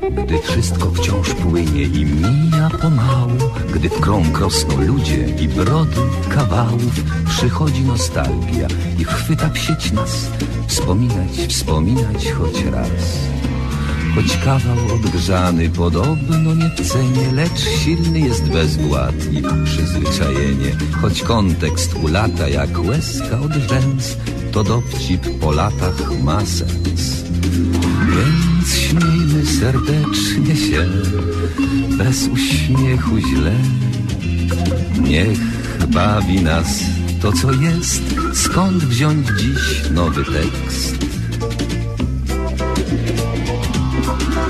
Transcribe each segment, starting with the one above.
Gdy wszystko wciąż płynie i mija pomału Gdy w krąg rosną ludzie i brody kawałów Przychodzi nostalgia i chwyta psieć nas Wspominać, wspominać choć raz Choć kawał odgrzany podobno nie w cenie Lecz silny jest bezwład i przyzwyczajenie. Choć kontekst ulata jak łezka od rzęs To dowcip po latach ma sens. Więc śmiejmy serdecznie się Bez uśmiechu źle. Niech bawi nas to co jest Skąd wziąć dziś nowy tekst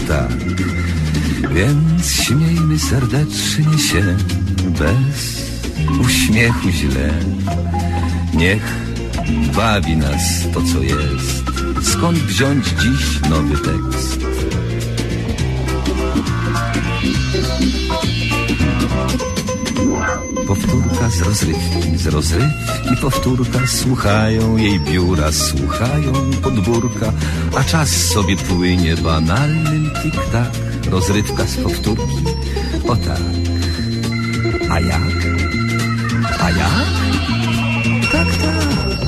tak. Więc śmiejmy serdecznie się bez uśmiechu źle. Niech bawi nas to, co jest. Skąd wziąć dziś nowy tekst? Powtórka z rozrywki, z rozrywki powtórka. Słuchają jej biura, słuchają podwórka A czas sobie płynie banalnym tik-tak. Rozrywka z powtórki, o tak. A jak? A jak? Tak, tak.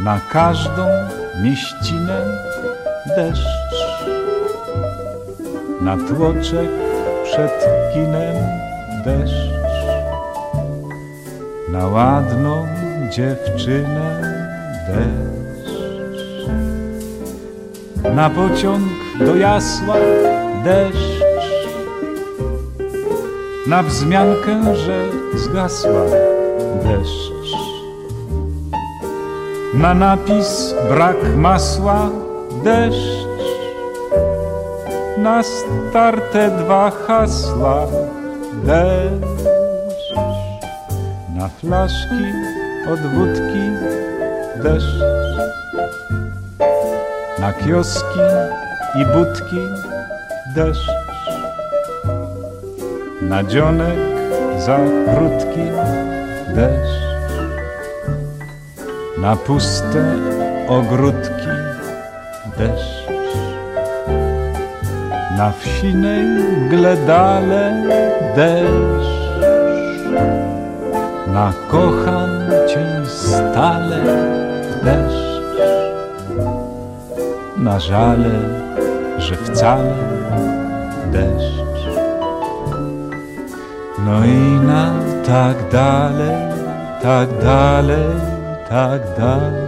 Na każdą mieścinę deszcz. Na tłoczek przed kinem deszcz. Na ładną dziewczynę deszcz. Na pociąg do jasła deszcz. Na wzmiankę, że zgasła deszcz. Na napis brak masła deszcz Na starte dwa hasła. Deszcz. Na flaszki od wódki deszcz. Na kioski i budki deszcz. Na dzionek za krótki deszcz. Na puste ogródki deszcz, na wsinej gledale deszcz, na kocham cię stale deszcz, na żale, że wcale deszcz. No i na tak dalej, tak dalej tak dalej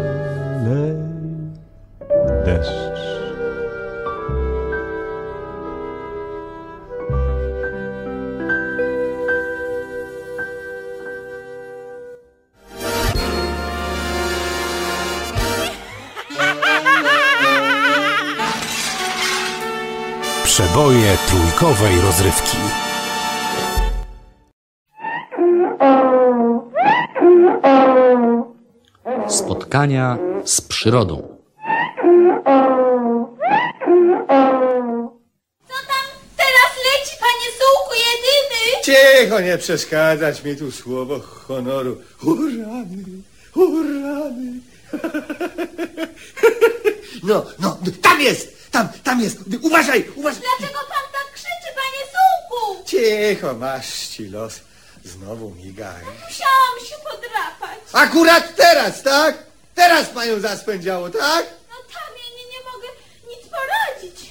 Przeboje trójkowej rozrywki. Spotkania z przyrodą. Co tam teraz leci, panie sułku jedyny? Cicho, nie przeszkadzać mi tu słowo honoru. Urany, urany. No, no, tam jest, tam, tam jest. Uważaj, uważaj. Dlaczego pan tak krzyczy, panie sułku? Cicho, masz ci los. Znowu migaj. Musiałam się podrapać. Akurat teraz, tak? Teraz panią zaspędziało, tak? No tam ja nie, nie mogę nic poradzić.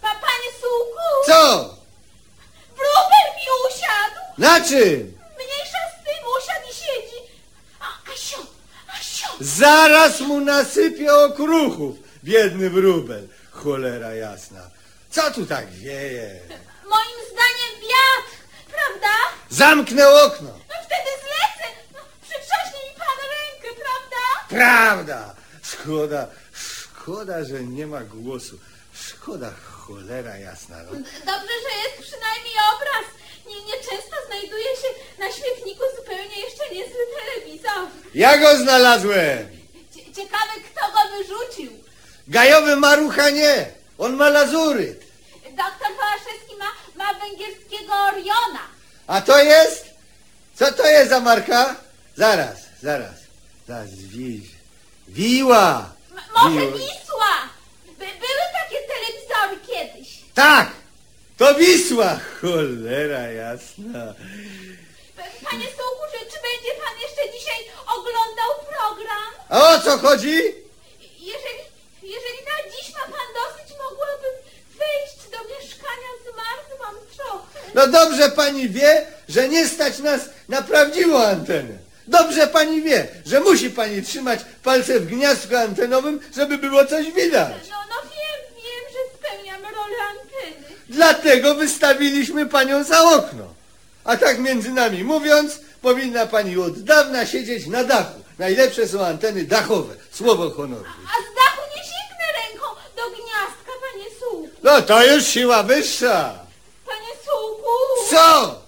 Pa, panie sułku? Co? Wróbel mi usiadł. Na czym? Mniejsza z tym usiadł i siedzi. A, Asiu, Asiu. Zaraz mu nasypię okruchów, biedny wróbel. Cholera jasna. Co tu tak wieje? Moim zdaniem wiatr, prawda? Zamknę okno. No wtedy zlecę. No, przytrzaśnie mi pan rękę, prawda? Prawda. Szkoda, Szkoda, że nie ma głosu. Szkoda, cholera jasna. No. Dobrze, że jest przynajmniej obraz. Nie, nieczęsto znajduje się na śmietniku zupełnie jeszcze niezły telewizor. Ja go znalazłem! Cie- Ciekawe, kto go wyrzucił. Gajowy marucha nie! On ma lazury. Doktor Pałaszewski ma, ma węgierskiego Oriona. A to jest? Co to jest za marka? Zaraz, zaraz. Zaraz, wi... Wiła! M- może Wiła. Wisła. By, były takie telewizory kiedyś. Tak! To Wisła! Cholera jasna. Panie Sułku, czy, czy będzie pan jeszcze dzisiaj oglądał program? A o co chodzi? Jeżeli na dziś ma pan dosyć, mogłabym wejść do mieszkania. Zmarzłam trochę. No dobrze pani wie, że nie stać nas na prawdziwą antenę. Dobrze pani wie, że musi pani trzymać palce w gniazdku antenowym, żeby było coś widać. No, no wiem, wiem, że spełniam rolę anteny. Dlatego wystawiliśmy panią za okno. A tak między nami mówiąc, powinna pani od dawna siedzieć na dachu. Najlepsze są anteny dachowe. Słowo honoru. A z dachu nie sięgnę ręką do gniazdka, panie Sułku. No to już siła wyższa. Co?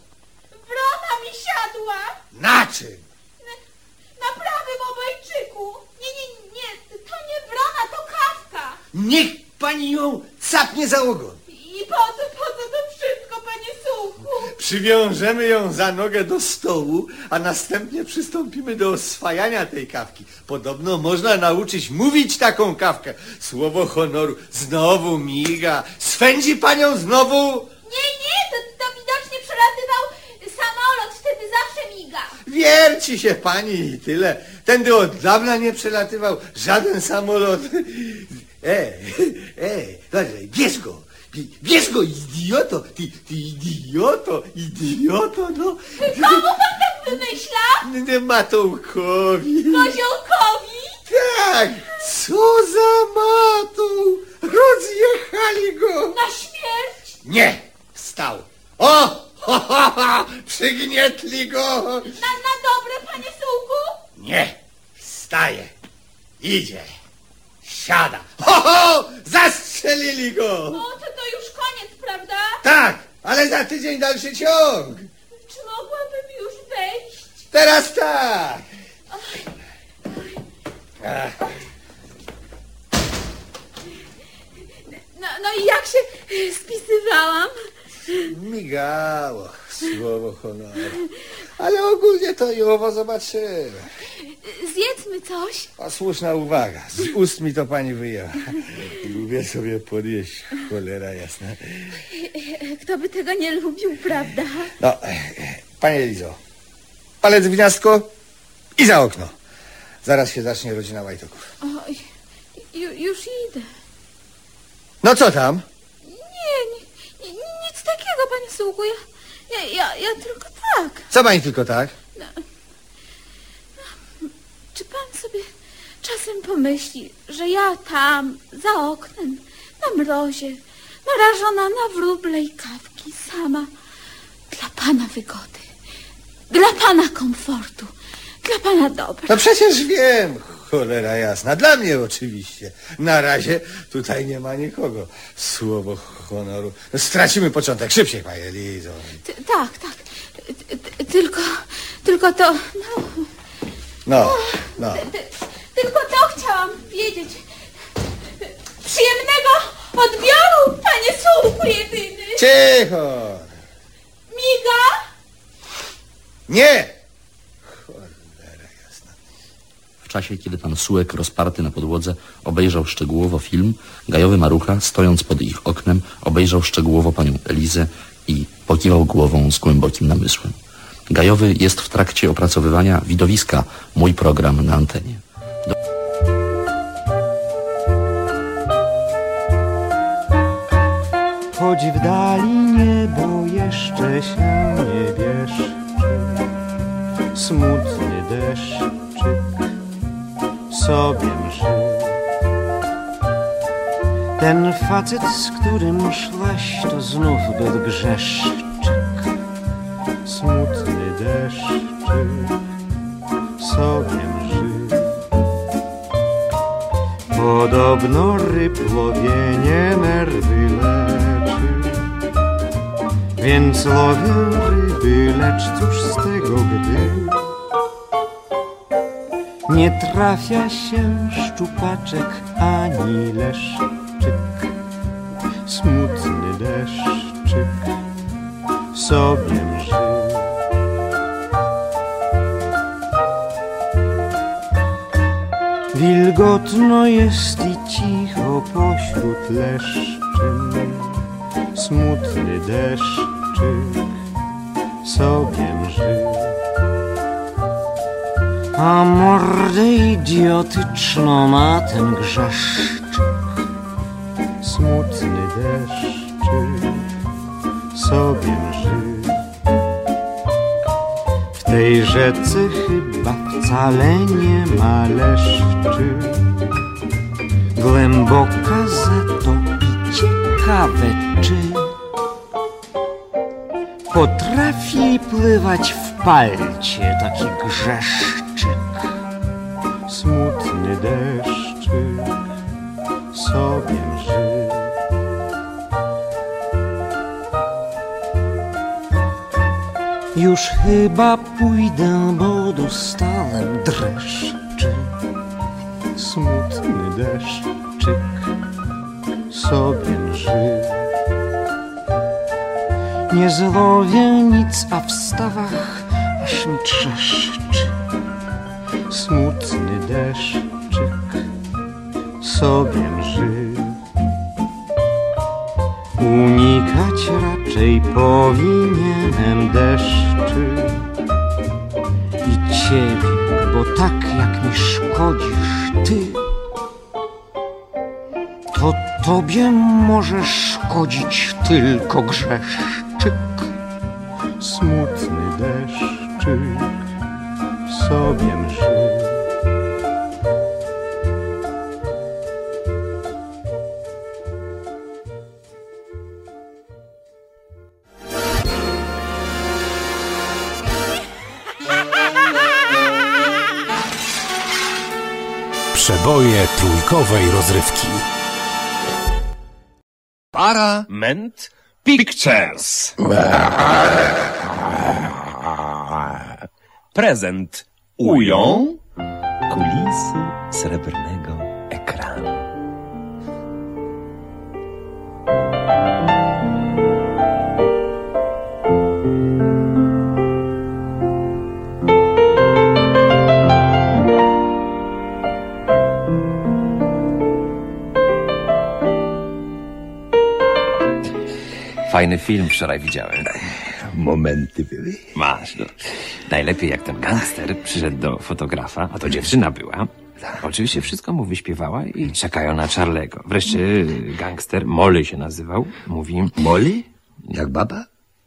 Wrona mi siadła! Na czym? Na, na prawym obojczyku! Nie, nie, nie, to nie wrona, to kawka! Niech pani ją capnie za ogon. I po co, po co to wszystko, panie Sułku? Przywiążemy ją za nogę do stołu, a następnie przystąpimy do oswajania tej kawki. Podobno można nauczyć mówić taką kawkę. Słowo honoru znowu miga. Swędzi panią znowu? Nie, nie, to, to widocznie przelatywał samolot, wtedy zawsze miga. Wierci się pani i tyle. Tędy od dawna nie przelatywał żaden samolot. E, e, dobrze, bierz go. Bie- Bierz go, idioto, ty, ty idioto, idioto, no. Komu pan tak wymyśla? Nie Matołkowi. Koziołkowi? Tak, co za matą! Rozjechali go! Na śmierć? Nie, stał. O, ho, ho, ho, przygnietli go! Na, na dobre, panie Sułku? Nie, staje, idzie, siada. Ho, ho, zastrzelili go! O, to, to już koniec, prawda? Tak, ale za tydzień dalszy ciąg. Czy mogłabym już wejść? Teraz tak. No, no i jak się spisywałam? Migało, słowo honoru. Ale ogólnie to i owo zobaczymy. Zjedzmy coś. A słuszna uwaga. Z ust mi to pani wyjęła. Lubię sobie podjeść, cholera jasna. Kto by tego nie lubił, prawda? No, panie Elizo, palec w gniazdko i za okno. Zaraz się zacznie rodzina Łajtoków. Oj, ju, już idę. No co tam? Nie, nie, nie nic Sułku. Ja, ja, ja, ja tylko tak. Co pani tylko tak? Czy pan sobie czasem pomyśli, że ja tam, za oknem, na mrozie, narażona na wróble i kawki, sama, dla pana wygody, dla pana komfortu, dla pana dobra. No przecież wiem, cholera jasna. Dla mnie oczywiście. Na razie tutaj nie ma nikogo. Słowo honoru. No, stracimy początek. Szybciej, panie Elizo. Tak, tak. Ty, ty, tylko, tylko to, no, No, no. ty, tylko to chciałam wiedzieć. Przyjemnego odbioru, panie Sułku jedyny. Cicho! Miga? Nie! Cholera jasna. W czasie, kiedy pan Sułek rozparty na podłodze obejrzał szczegółowo film, Gajowy Marucha, stojąc pod ich oknem, obejrzał szczegółowo panią Elizę i pokiwał głową z głębokim namysłem. Gajowy jest w trakcie opracowywania widowiska Mój program na antenie. Choć w dali niebo jeszcze się nie wieszczy Smutny deszczyk sobie mszy Ten facet, z którym szłaś, to znów był grzeszczyk. Smutny deszczyk sobie mszy Podobno ryb łowienie nerwy leczy. Więc lowię ryby, lecz cóż z tego, gdy Nie trafia się szczupaczek ani leszczyk. Smutny deszczyk sobie mży Wilgotno jest i cicho pośród leszczyn. Smutny deszczyk sobie mży A mordę idiotyczną ma ten grzeszczyk. Smutny deszczyk sobie mży w tej rzece chyba wcale nie ma leszczy. Głęboka za to i ciekawe czy. Potrafi pływać w palcie taki grzeszczyk Już chyba pójdę, bo dostałem dreszczy Smutny deszczyk sobie mży Nie złowię nic, a w stawach aż mi trzeszczy. Smutny deszczyk sobie mży Unikać raczej powinienem deszczy i ciebie, bo tak jak mi szkodzisz ty, to tobie może szkodzić tylko grzeszczyk. Smutny deszczyk sobie mży. Trójkowej rozrywki. Parament Pictures. Prezent ują kulisy srebrnego Fajny film wczoraj widziałem. Momenty były. Masz, no. Najlepiej jak ten gangster przyszedł do fotografa, a to dziewczyna była. Oczywiście wszystko mu wyśpiewała i czekają na Charlego. Wreszcie gangster, Molly się nazywał, mówi, Molly? Jak baba?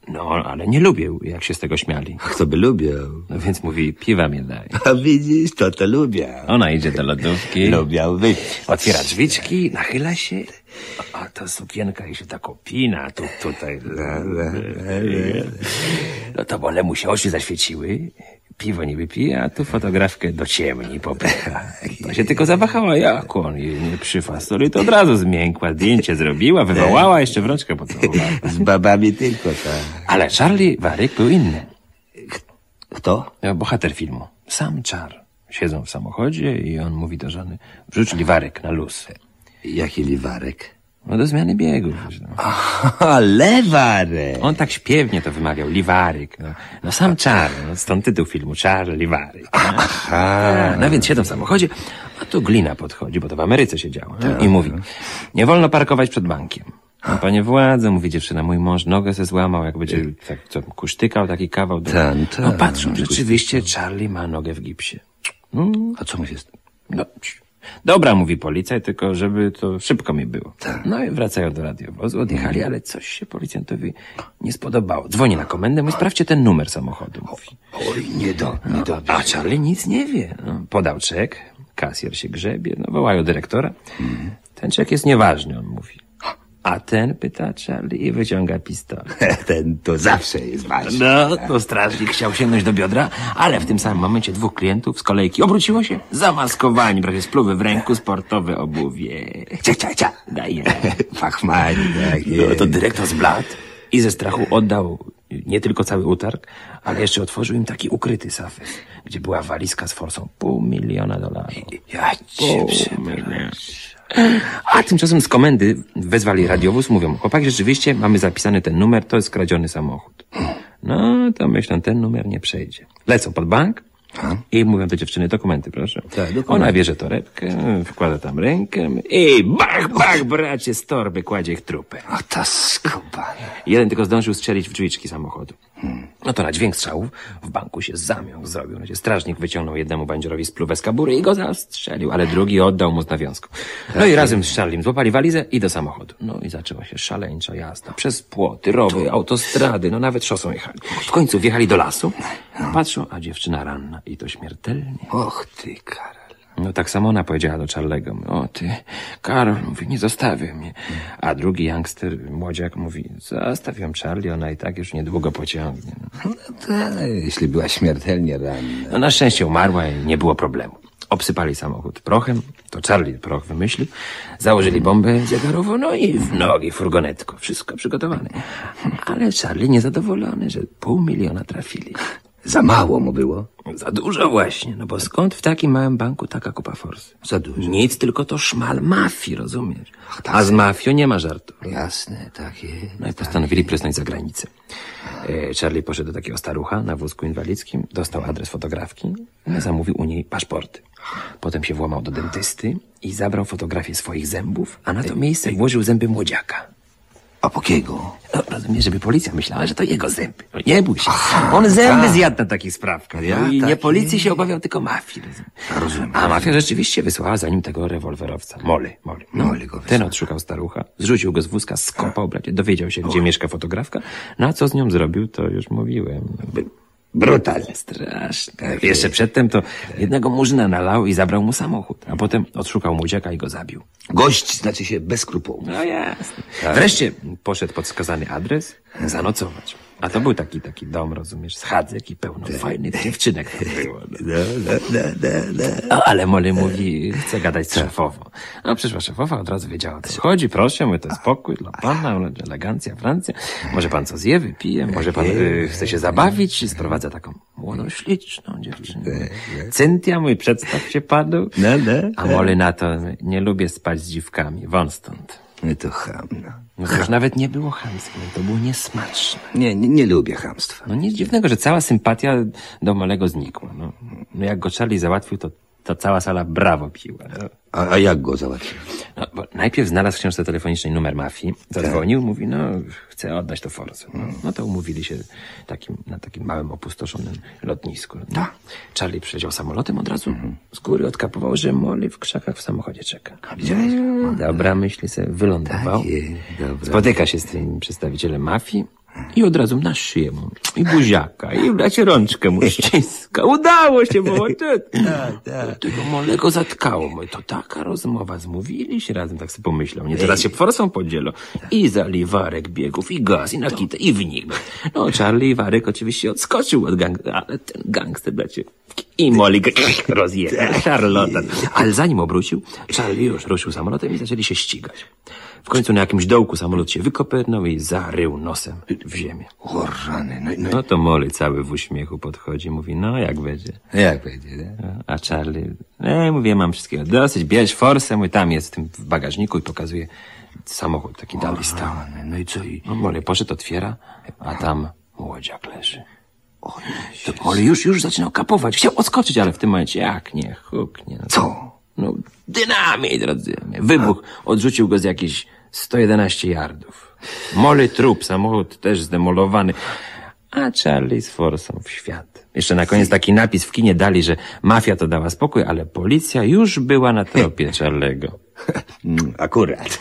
no ale nie lubię, jak się z tego śmiali. Kto by lubiał? No więc mówi, piwa mi daj. A widzisz, to to lubiał. Ona idzie do lodówki, Lubiał wypić. otwiera drzwiczki, nachyla się, a ta sukienka jej się tak opina, tu, tutaj. No to bole mu się oczy zaświeciły, piwo nie wypije, a tu fotografkę do ciemni popycha. To się tylko zawahała, jak on jej nie przyfasoli, to od razu zmiękła, zdjęcie zrobiła, wywołała, jeszcze w rączkę pocałowała. Z babami tylko tak. Ale Charlie Waryk był inny. Kto? Bohater filmu. Sam czar. Siedzą w samochodzie i on mówi do żony, wrzuć liwarek na luz. Jaki liwarek? No do zmiany wiesz, No. Aha, lewarek. On tak śpiewnie to wymawiał, liwaryk. No, no sam czar, no, stąd tytuł filmu, czar, liwaryk. No, no więc siedzą w samochodzie, a tu glina podchodzi, bo to w Ameryce się działo. no, I mówi, nie wolno parkować przed bankiem. No, panie władze, mówi dziewczyna, mój mąż nogę se złamał, jak będzie tak, co, kusztykał taki kawał. Do... Tan, tan. No patrzą, rzeczywiście Charlie ma nogę w gipsie. No, A co mu się no. Dobra, mówi policjant, tylko żeby to szybko mi było. Tak. No i wracają do radiowozu, odjechali, ale coś się policjantowi nie spodobało. Dzwoni na komendę, mówi, sprawdźcie ten numer samochodu. Mówi. Oj, nie do, nie do. A Charlie nic nie wie. No, podał czek, kasjer się grzebie, no wołają dyrektora. Ten czek jest nieważny, on mówi. A ten pyta Charlie i wyciąga pistolet. Ten to zawsze jest ważny. No, to strażnik chciał sięgnąć do biodra, ale w tym samym momencie dwóch klientów z kolejki obróciło się, zamaskowani, prawie spluwy w ręku, sportowe obuwie. Cia, cia, cia. Daje. Fachmani, tak No, to dyrektor zbladł i ze strachu oddał nie tylko cały utarg, ale jeszcze otworzył im taki ukryty safes, gdzie była walizka z forsą pół miliona dolarów. Ja cię przepraszam. A tymczasem z komendy wezwali radiowóz, mówią, chłopak, rzeczywiście mamy zapisany ten numer, to jest skradziony samochód. No, to myślę, ten numer nie przejdzie. Lecą pod bank i mówią do dziewczyny, dokumenty proszę. Tak, dokumenty. Ona bierze torebkę, wkłada tam rękę i bach, bach, bracie, z torby kładzie ich trupę. O, ta skubana. Jeden tylko zdążył strzelić w drzwiczki samochodu. No to na dźwięk strzałów w banku się zamiąg zrobił. Znaczy, strażnik wyciągnął jednemu bandzierowi spluwę z kabury i go zastrzelił, ale drugi oddał mu z nawiązką. No i razem z Charliem złapali walizę i do samochodu. No i zaczęła się szaleńcza jazda. Przez płoty, rowy, autostrady, no nawet szosą jechali. W końcu wjechali do lasu. Patrzą, a dziewczyna ranna i to śmiertelnie. Och ty, Karol. No tak samo ona powiedziała do Charlego. O ty, Karol, mówi, nie zostawię mnie. A drugi youngster, młodziak, mówi, zostaw ją Charlie, ona i tak już niedługo pociągnie. No to, jeśli była śmiertelnie ranna. No na szczęście umarła i nie było problemu. Obsypali samochód prochem, to Charlie proch wymyślił, założyli bombę zegarową, no i w nogi furgonetko, wszystko przygotowane. Ale Charlie niezadowolony, że pół miliona trafili. Za mało mu było. Za dużo właśnie, no bo skąd w takim małym banku taka kupa forsy? Za dużo. Nic, tylko to szmal mafii, rozumiesz? A z mafią nie ma żartu. Jasne, tak jest. No i postanowili prysnąć za granicę. E, Charlie poszedł do takiego starucha na wózku inwalidzkim, dostał adres fotografki, no, zamówił u niej paszporty. Potem się włamał do dentysty i zabrał fotografię swoich zębów, a na to miejsce włożył zęby młodziaka. A pokiego? No, rozumiesz, żeby policja myślała, że to jego zęby. No, nie bój się. On zęby zjadł na takich sprawkach. Ja no, I nie tak policji się obawiał, tylko mafii. Rozumiesz? Rozumiem. A mafia rzeczywiście wysłała za nim tego rewolwerowca. Molly, Molly. No, Molly go Ten odszukał starucha, zrzucił go z wózka, skopał, bracie, dowiedział się, gdzie mieszka fotografka. No a co z nią zrobił, to już mówiłem. Brutal. Straszne. Tak Jeszcze jest. przedtem to jednego murzyna nalał i zabrał mu samochód. A potem odszukał młodziaka i go zabił. Gość znaczy się bez skrupułów. No jasne. Wreszcie poszedł pod wskazany adres zanocować. A to był taki, taki dom, rozumiesz, schadzek i pełno fajnych dziewczynek było. No. No, no, no, no, ale Molly mówi, chce gadać z szefową. No przyszła szefowa, od razu wiedziała, co chodzi. Proszę, mówię, to spokój dla pana, elegancja, Francja. Może pan co zje, wypije, może pan y, chce się zabawić. Sprowadza taką młodą, śliczną dziewczynę. Cynthia, mój, przedstaw się panu. A Molly na to, nie lubię spać z dziwkami, won stąd. To ham, no. To już nawet nie było chamskie, to było niesmaczne. Nie, nie, nie lubię chamstwa. No nic dziwnego, że cała sympatia do Molego znikła. No, no jak go Charlie załatwił, to, to cała sala brawo piła. No. A, a jak go załatwił? No, bo najpierw znalazł w książce telefonicznej numer mafii, zadzwonił, mówi, no, chcę oddać to Force. No, no to umówili się takim, na takim małym, opustoszonym lotnisku. No. Charlie przyleciał samolotem od razu, z góry odkapował, że Molly w krzakach w samochodzie czeka. widziałeś? No, Dobra, myśli sobie, wylądował. Takie. Spotyka się z tym przedstawicielem mafii i od razu na szyję mu. I buziaka, i bracie rączkę mu ściska. Udało się, bo Tego Molego zatkało. Mówię, to taka rozmowa, zmówili się razem, tak sobie pomyślał. Nie, teraz się forsą podzielą. I zaliwarek biegów, i gaz, i nakita, i w nich. No, Charlie i Warek oczywiście odskoczył od gangstera, ale ten gangster, bracie, i Molly rozjechał. Charlotta. Ale zanim obrócił, Charlie już ruszył samolotem i zaczęli się ścigać. W końcu na jakimś dołku samolot się wykopernął i zarył nosem w ziemię. O, rany, no, no. No to Molly cały w uśmiechu podchodzi, mówi, no jak będzie. Jak będzie, nie? A Charlie, nie, mówię, mam wszystkiego dosyć, bierz forsę, mój tam jest w tym w bagażniku i pokazuje samochód taki dalej stał. Rany, no i co? I... No Molly poszedł, otwiera, a tam młodziak leży. To Molly już, już zaczynał kapować, chciał odskoczyć, ale w tym momencie jak nie, huknie. No, Co? No, dynamit, drodzy. Wybuch odrzucił go z jakichś 111 yardów. Molly trup, samochód też zdemolowany. A Charlie z forsą w świat. Jeszcze na koniec taki napis w kinie dali, że mafia to dała spokój, ale policja już była na tropie Charlego. Mm, Akurat.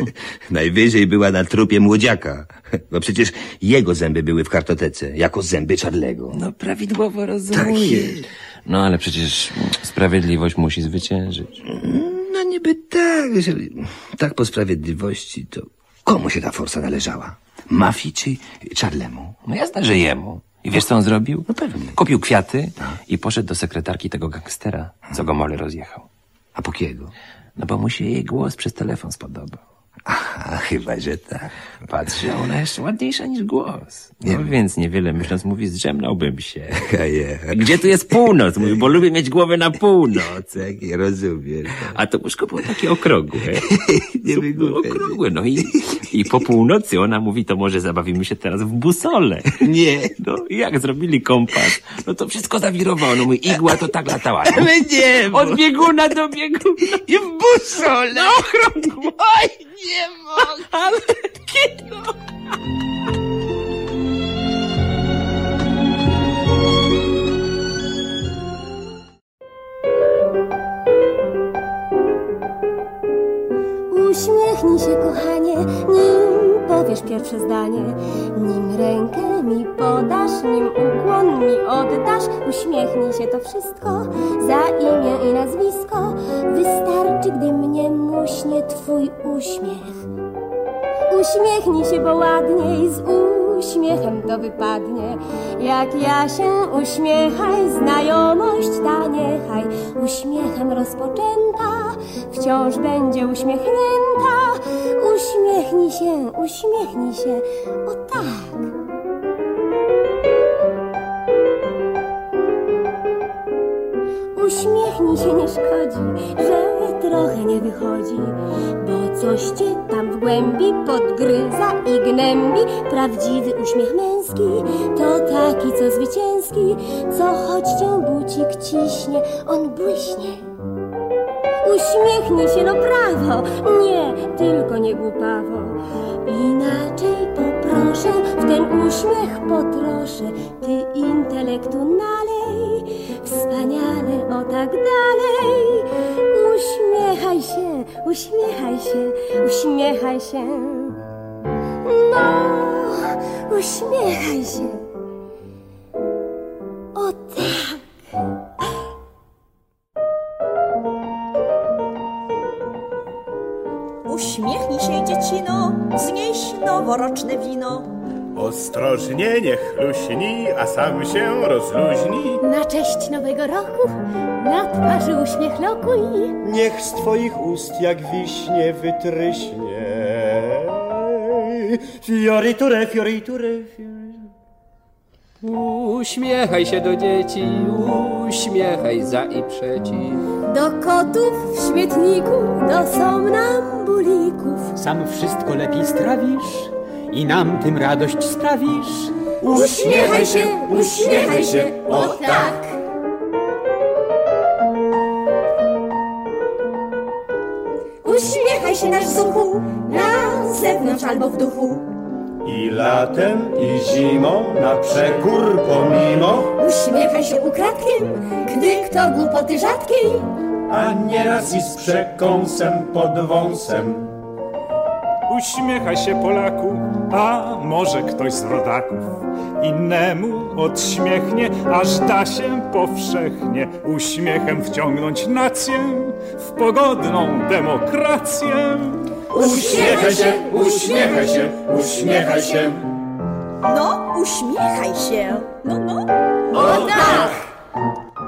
Najwyżej była na trupie młodziaka. Bo przecież jego zęby były w kartotece, jako zęby Charlego. No prawidłowo rozumie. No ale przecież sprawiedliwość musi zwyciężyć. No niby tak, że tak po sprawiedliwości to Komu się ta forsa należała? Mafii czy Charlemu? No jasne, że jemu. I wiesz, co on zrobił? No pewnie. Kupił kwiaty i poszedł do sekretarki tego gangstera, co go mole rozjechał. A po kiego? No bo mu się jej głos przez telefon spodobał. A chyba, że tak. Patrz, a ona jeszcze ładniejsza niż głos. No więc niewiele myśląc mówi, zdrzemnąłbym się. Gdzie tu jest północ? Mówi, bo lubię mieć głowę na północ. Tak, nie rozumiem. A to łóżko było takie okrągłe. Nie wygłupiaj okrągłe, no i, i po północy ona mówi, to może zabawimy się teraz w busole. Nie. No i jak zrobili kompas, no to wszystko zawirowało. No mój igła to tak latała. No. Nie, Od bieguna do bieguna. I w busole! Na okrągło. Nie mogę! Ale kino. Uśmiechnij się, kochanie, nim powiesz pierwsze zdanie. Nim rękę mi podasz, nim ukłon mi oddasz. Uśmiechnij się, to wszystko za imię i nazwisko. Wystarczy, gdy mnie muśnie twój. Uśmiechnij się, bo ładniej z uśmiechem to wypadnie. Jak ja się uśmiechaj, znajomość ta niechaj uśmiechem rozpoczęta wciąż będzie uśmiechnięta. Uśmiechnij się, uśmiechnij się, o tak. Uśmiechnij się, nie szkodzi, że trochę nie wychodzi, bo coś cię tam w głębi podgryza i gnębi. Prawdziwy uśmiech męski to taki, co zwycięski, co choć cię bucik ciśnie, on błyśnie. Uśmiechnij się, no prawo, nie, tylko nie głupawo. Inaczej poproszę, w ten uśmiech potroszę. Ty intelektu nalej, wspaniale, o tak dalej. Uśmiechaj się, uśmiechaj się, uśmiechaj się. No, uśmiechaj się. O tak. Uśmiechnij się, dziecino, znieś noworoczne wino. Ostrożnie niech luśni, a sam się rozluźni. Na cześć nowego roku na twarzy uśmiech lokuj. Niech z twoich ust jak wiśnie wytryśnie. Fioriture, fioriture, fioriture. Uśmiechaj się do dzieci, uśmiechaj za i przeciw. Do kotów w śmietniku, do somnambulików. Sam wszystko lepiej strawisz i nam tym radość sprawisz. Uśmiechaj się, uśmiechaj się, o tak. Uśmiechaj się nasz zuchu, na zewnątrz albo w duchu. I latem, i zimą, na przekór pomimo, Uśmiechaj się ukradkiem, gdy kto głupoty rzadkiej. a nieraz i z przekąsem pod wąsem. Uśmiechaj się Polaku, a może ktoś z rodaków innemu odśmiechnie, aż da się powszechnie uśmiechem wciągnąć nację w pogodną demokrację. Uśmiechaj się, uśmiechaj się, uśmiechaj się. No, uśmiechaj się. No, no. O tak! I